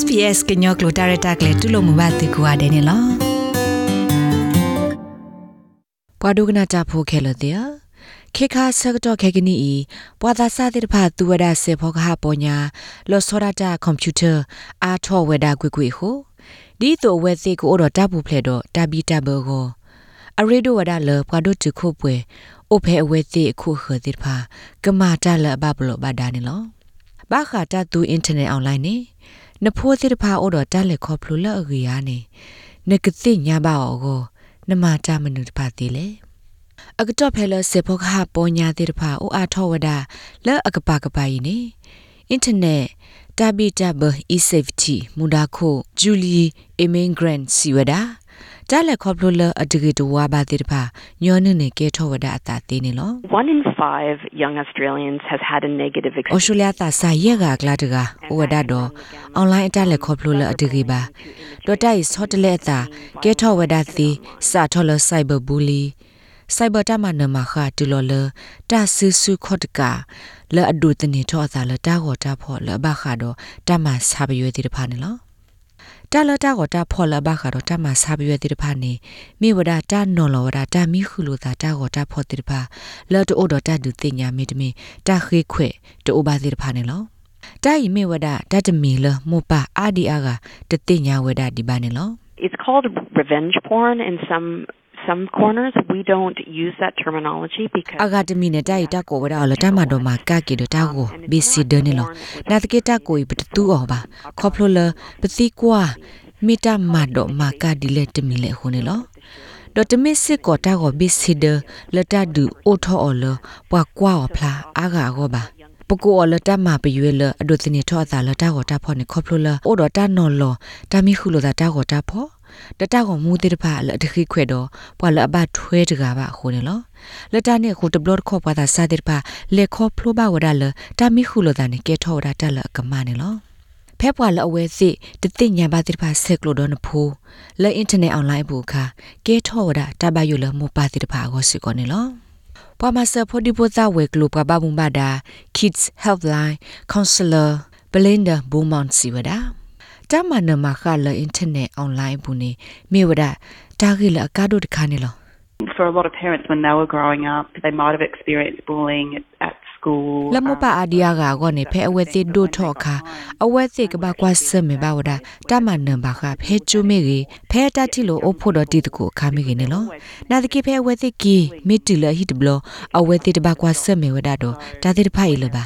SPS ကညောကလိုတာရတာကလေတူလို့မဘာတေကွာတယ်နော်ပွာဒုကနာတာဖိုခဲလတဲ့ခေခါဆကတော့ခေကနီဤပွာသာစာတိတဖာသူဝဒဆေဖောကဟာပေါ်ညာလောစောရတာကွန်ပျူတာအာထောဝဒကွေကွေဟုဒီတော့ဝဲစီကိုတော့တပ်ဘူးဖလက်တော့တဘီတဘောကိုအရေဒိုဝဒါလပွာဒုတခုပွဲအိုဖဲအဝဲစီအခုခတိတဖာကမာတလဘဘလောဘာဒါနေလောဘာခါတတူအင်တာနက်အွန်လိုင်းနေ နဖိုးစီတဖာအိုတော့တက်လက်ခေါ်ဖလူလက်အကြီးယာနေနကတိညာပါအောကိုနမတာမနုတဖာတီလေအကတော့ဖဲလစေဖောခါပေါ်ညာတိတဖာအိုအားထောဝဒလက်အကပကပိုင်နေအင်တာနက်တာဘီတာဘအီဆေဖတီမူဒါခိုဂျူလီအမင်ဂရန့်စီဝဒါ တာလက်ခေါပလိုလအတဂီတဝါဘာတိတဖာညောနနေကေထောဝဒအတာသေးနေလော One in five young Australians has had a negative ဩ experience. စတြေးလျတာစာရက်ကကလာတကဝဒတော့အွန်လိုင်းအတက်လက်ခေါပလိုလအတဂီပါတော့တိုင်ဆော့တလက်တာကေထောဝဒသီစာထောလစိုက်ဘဘူလီစိုက်ဘတာမနမခါတူလောလတာဆူဆူခော့တကလအဒုတနေထောအသာလတာဟောတာဖော်လဘခါတော့တမဆာဘရွေတိတဖာနေလော တာလတာကိုတာဖော်လဘခါတော့တမဆာဘရွေတိတဖာနေမိဝဒတာနော်လောဝဒတာမိခုလိုတာတာကိုတာဖော်တိတဖာလတ်အိုတော့တဒုတင်ညာမိတမီတာခေခွေတိုဘာတိတဖာနေလောတိုင်မေဝဒတတမီလမောပါအာဒီအာကတတိညာဝဒဒီပါနေလော It's called revenge porn in some some corners. We don't use that terminology because အဂါတမီနဲ့တိုက်တက်ကိုဝဒါလတမတော်မှာကကေဒတာကိုဘီစီဒနေလောနာတကေတက်ကိုပတူအောပါခေါပလိုလပတိကွာမီတာမတော်မှာကဒီလက်တမီလေခုနေလောဒတ်မစ်စစ်ကောတာကိုဘီစီဒလတဒူအိုထောအော်လပွားကွာဖလာအာဂါကောပါပကိုအလတမပရွေလအဒုတနေထောအသာလတာကိုတာဖော်နေခေါပလိုလအိုဒတာနော်လောတာမီခုလိုတာတာကိုတာဖော် တတကောင်မူတေတဖာလတခိခွဲတော့ပွာလအဘထွဲတကားပါခုနေလောလတနဲ့ခုတဘလတ်ခေါ်ပွာတာစာတေတဖာလေခေါ်ဖလိုပါဝဒါလတာမီခုလိုတာနေကဲထောတာတက်လကမနေလောဖဲပွာလအဝဲစီတတိညာပါတေတဖာဆက်ကလိုတော့နဖိုးလဲအင်တာနက်အွန်လိုင်းဘူခါကဲထောတာတဘယုလမပါတေတဖာကိုစီကောနေလောပွာမဆဖိုဒီပိုတာဝဲကလိုပဘဘုံဘာဒါ Kids Helpline Counselor Belinda Beaumont Siwada တမနမခလအင်တာနက်အွန်လိုင်းဘူးနေမြေဝဒတာဂိလအကားတို့တခါနေလော For a lot of parents, when they were growing up, they might have experienced bullying at, at school. လမပအာဒီယာကကောနေဖဲအဝဲတိဒိုထောခါအဝဲတိကဘာကွာစမေဘာဝဒတမနမခဖဲချုမေကြီးဖဲတတိလိုအဖို့တော်တိတကိုခါမိကြီးနေလောနာတကိဖဲအဝဲတိကီမီတီလဟိတဘလအဝဲတိတဘာကွာစမေဝဒတော့တာတိတဖိုင်လပါ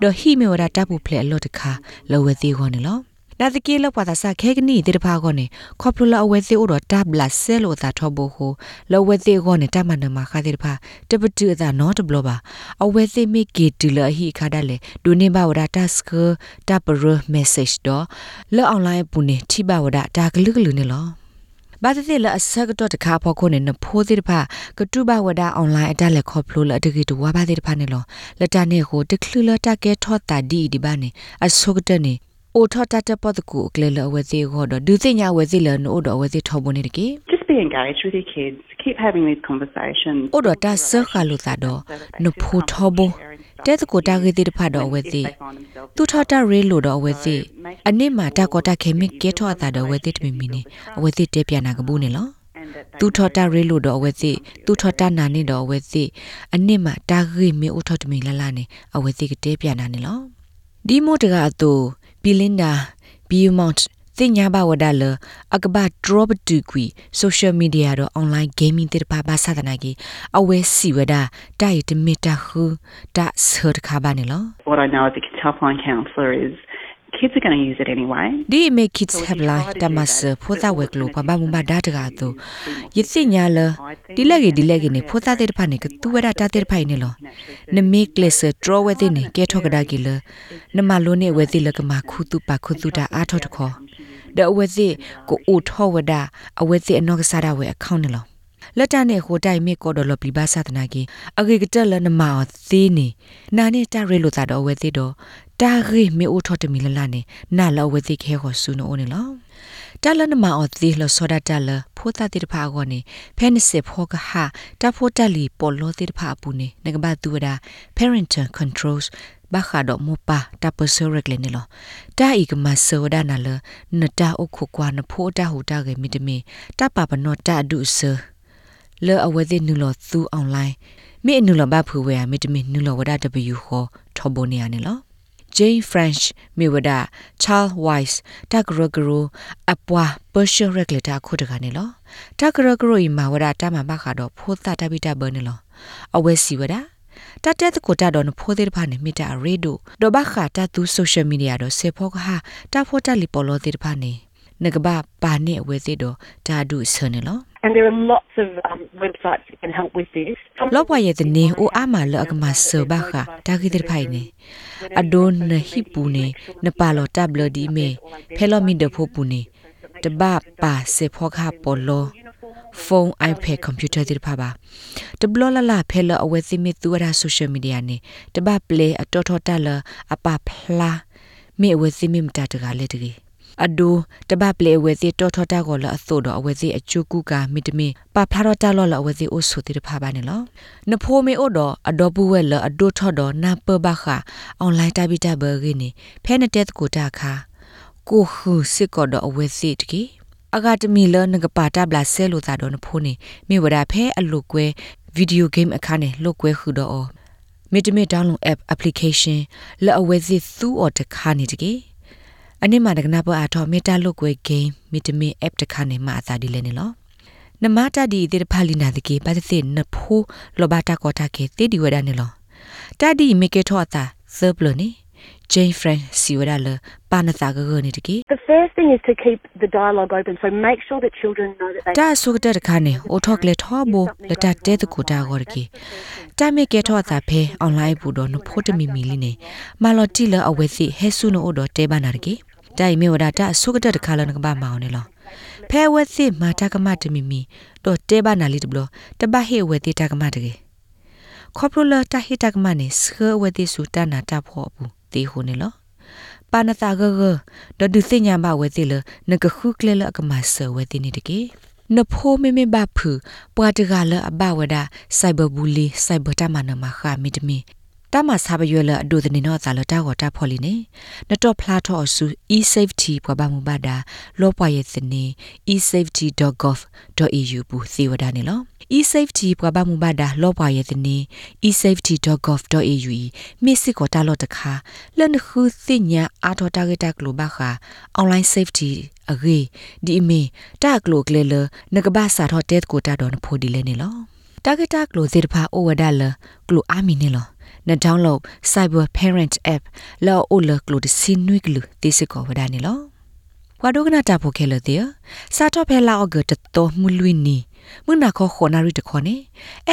တော့ဟိမေဝဒတပ်ဖို့ဖလဲအလော့တခါလောဝဲတိခေါနေလော နာတကေလောက်ပါတာစခဲကနီတေတဖာကောနေခေါပလူလာအဝဲသေးဥတော်တပ်လာဆဲလို့သာထောဘဟုလောဝဲသေးကောနေတမနမခါတေတဖာတပတူသာနော်တဘလပါအဝဲသေးမိကေတူလဟိခါဒလေဒူနေဘဝဒတာစကတပ်ရမက်ဆေ့တော့လောအွန်လိုင်းပူနေထိဘဝဒတာကလူကလူနေလောဘာတိလအစကတော့တခါဖို့ခုနေနဖိုးတိတဖာကတူဘဝဒအွန်လိုင်းအတက်လက်ခေါပလို့လအတကီတဝါဘာတိတဖာနေလောလတနေကိုတခလူလတကဲထောတာဒီဒီဘာနေအဆုကတနေ အိုထောတတပတ်ကူကလေလဝဲစီခေါ်တော့ဒုစိညာဝဲစီလနို့တော့ဝဲစီထောဘနေတကေ Just be engaged with your kids. Keep having these conversations. အိုတော့တဆခါလို့သာတော့နဖိုထောဘတဲတကိုတာဂေတိတဖတ်တော့ဝဲစီသူထောတရေလို့တော့ဝဲစီအနစ်မှာတကောတခေမီကေထောတာတော့ဝဲစီတမီမီနေအဝဲစီတဲပြန်နာကဘူးနေလောသူထောတရေလို့တော့ဝဲစီသူထောတနာနေတော့ဝဲစီအနစ်မှာတာဂေမီအိုထောတမီလာလာနေအဝဲစီကတဲပြန်နာနေလောဒီမိုတကအတူ ဘီလင်ဒါဘီယူမောင့်တင်ညာဘဝဒါလအကဘဒရောဘတူကွီဆိုရှယ်မီဒီယာတော့အွန်လိုင်းဂေးမင်းတေပါဘာသာတနာကြီးအဝဲစီဝဒါတိုက်တမီတာခူတာဆောတခါဘာနေလော What I know as a kids helpline counsellor is kids are going to use it anyway. ဒီမေကိစ်ဟက်လာတမစဖိုတာဝဲကလိုပဘာမဘာဒါတကာတူယသိညာလဒီလက်ကြီးဒီလက်ကြီးနေဖိုတာတဲ့ဖာနေကတူဝရတာတဲ့ဖိုင်နေလောနမေကလစ်ဒရဝဲတဲ့နေကဲထောကဒါကြီးလနမလိုနေဝဲတိလကမခုတူပါခုတူတာအာထောတခေါ်ဒအဝဲစီကိုအိုထောဝဒါအဝဲစီအနောက်ကစားရဝဲအကောင့်နေလောလက်တနဲ့ဟိုတိုင်မေကော်ဒလပလီဘာသဒနာကြီးအဂေကတလနမောသေးနေနာနဲ့တရဲလို့သာတော့ဝဲသေးတော့ တာရီမေအိုထော်တမီလလာနေနာလောဝဲသေးခဲခေါ်ဆူနိုးနေလောတလနမောသေးလစောဒတလဖိုတာတိတဖာကောနေဖဲနစစ်ဖောကဟာတဖိုတလီပေါ်လို့တိတဖာပူနေငကဘာတူဒါ parental controls ဘာခါတော့မပါတာပဆောရက်လေနေလောတာဤကမဆောဒနာလနတာအခုကွာနဖိုးတာဟူတာကေမီတမီတာပါပနောတာဒုဆလေအဝဲတဲ့နူလောသူအွန်လိုင်းမိအနူလောဘဖူဝဲမီတမီနူလောဝဒ W ခေါ်ထော်ဘိုနီယာနေလော Jane French မြေဝဒ Charles Weiss တဂရဂရအပွား Persian Regulator ခုတကနေလောတဂရဂရဤမှာဝဒတာမဘခါတော့ဖိုးတာတပိတဘနေလောအဝဲစီဝဒတတက်ကိုတာတော့ဖိုးသေးတဖာနေမိတာရေဒိုဒဘခါတသူ social media တော့စေဖောကဟာတဖိုးတလီပေါ်လို့သေးတဖာနေ ငကဘာပါနေအဝဲသေးတော့တာဒုဆနေလော And there are lots of um, websites that can help with this. လောပွားရဲ့တနေအိုအမလအကမဆောဘခတာဂိတဲ့ဖိုင်နေအဒိုနဟိပူနေနပါလောတဘလဒီမေဖဲလောမီဒဖိုပူနေတဘပါစေဖောခပေါ်လောဖုန်း iPad computer တိဖာပါတဘလလလာဖဲလောအဝဲသိမီသူရ social media နေတဘ play အတော်တော်တလအပဖလာမေအဝဲသိမီမတတကလည်းတကြီး အဒိုတဘပလေဝဲစီတော်တော်တာကိုလအသို့တော့အဝဲစီအကျုကူကမိတမီပါဖလာတော့တာလောလအဝဲစီအိုဆိုတိတဖာပါနေလောနဖိုးမေအိုတော့အဒေါ်ပူဝဲလအဒိုထော်တော့နာပဘခအွန်လိုင်းတပိတဘဂင်းနေဖဲနတက်ကိုတာခါကိုခုစစ်ကောတော့အဝဲစီတကြီးအကဒမီလနကပါတာဘလာဆဲလိုတာတော့နဖိုးနေမိဝဒဖဲအလုကွဲဗီဒီယိုဂိမ်းအခါနေလုကွဲခုတော့မီတမီ download app application လောအဝဲစီသူ့ော်တခါနေတကြီး အနစ်မှာတကနာပေါ်အထောမေတာလုတ်ကွဲ game မီတမီ app တခါနေမှာအသာဒီလဲနေလောနမတာဒီတေဖာလီနာတကေပါတဲ့နဖိုးလောဘတာကောတာကေတေဒီဝဒနေလောတာဒီမေကေထောတာသဘလနေ Jane Frank စီဝဒလပါနတာဂဂနေတကေ The first thing is to keep the dialogue open, so make sure that children know that they တာဆုကတဲ့ခါနေအိုထောကလေထောဘလတတဲတကူတာဂောရကေတာမေကေထောတာဖဲအွန်လိုင်းဘူးတော့နဖိုးတမီမီလီနေမာလော်တီလအဝဲစီဟဲဆုနို တော့တဲပါနာတကေတိုင်မေဝဒတာဆုကတဲ့ခါလနကဘာမောင်းနေလောဖဲဝဲစီမာတာကမတမီမီတော့တဲပါနာလီတဘလတဘဟေဝဲတီတာကမတကေခေါပလိုတာဟိတာကမနေစခဝဲတီဆူတနာတာဖောဘူးတေဟိုနေလောပါနတာဂဂဒဒုစညာမဝဲတီလနကခုကလေလကမဆဝဲတီနေတကေနဖိုမေမေဘဖူပွာတကလအဘဝဒစိုက်ဘဘူလီစိုက်ဘတာမနမခမီတမီ တမဆာဘရွယ်လအဒုဒနေနောသာလတာကိုတာဖော်လီနေနတော့ဖလာထောဆူ e-safety ပွားပါမူပါတာလောပွားရဲ့စနေ e-safety.gov.au ဘူးစီဝဒနေလော e-safety ပွားပါမူပါတာလောပွားရဲ့စနေ e-safety.gov.au မစ်စစ်ကိုတာလော့တခါလန်ခုစညာအာထောတာဂက်တာဂလိုဘာခာ online safety အဂေဒီအမီတာဂလိုကလေလနကဘာစာထောတက်ကိုတာတော့ဖိုဒီလဲနေလောတာဂက်တာဂလိုစေတဖာအိုဝဒါလဂလိုအာမီနေလော န download cyber parent app လောအိုလကလိုဒစင်းနွိကလူတိစကောဝဒနေလောဝါဒိုကနာတာဖိုခဲလတဲ့စာတော့ဖဲလာအော့ဂတ်တော်မူလွီနီမနာခခေါနာရီတခေါနေ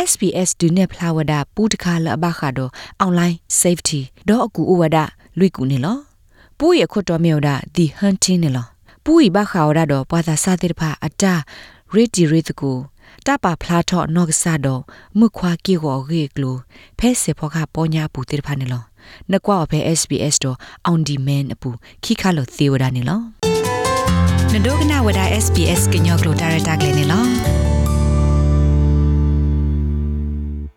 SPS ဒူနေဖလာဝဒပူတခါလအဘခါတော့ online safety တော့အကူအဝဒလွိကူနေလောပူရခွတ်တော်မြော်ဒါ the hunting နေလောပူဤဘခါဝဒတော့ပွာသာစာတိတဖာအတာ ready ready ကူ တပါဖလာထော့နော့ကဆာတော့မြခွာကီကိုရေကလိုဖဲစေဖောကပေါ်ညာပူတိဖာနေလောနကွာဖဲ SBS တော့ on demand အပူခိခါလို့သေဝဒနေလောနဒိုကနာဝဒ SBS ကညောကလိုတာရတာကလေးနေလော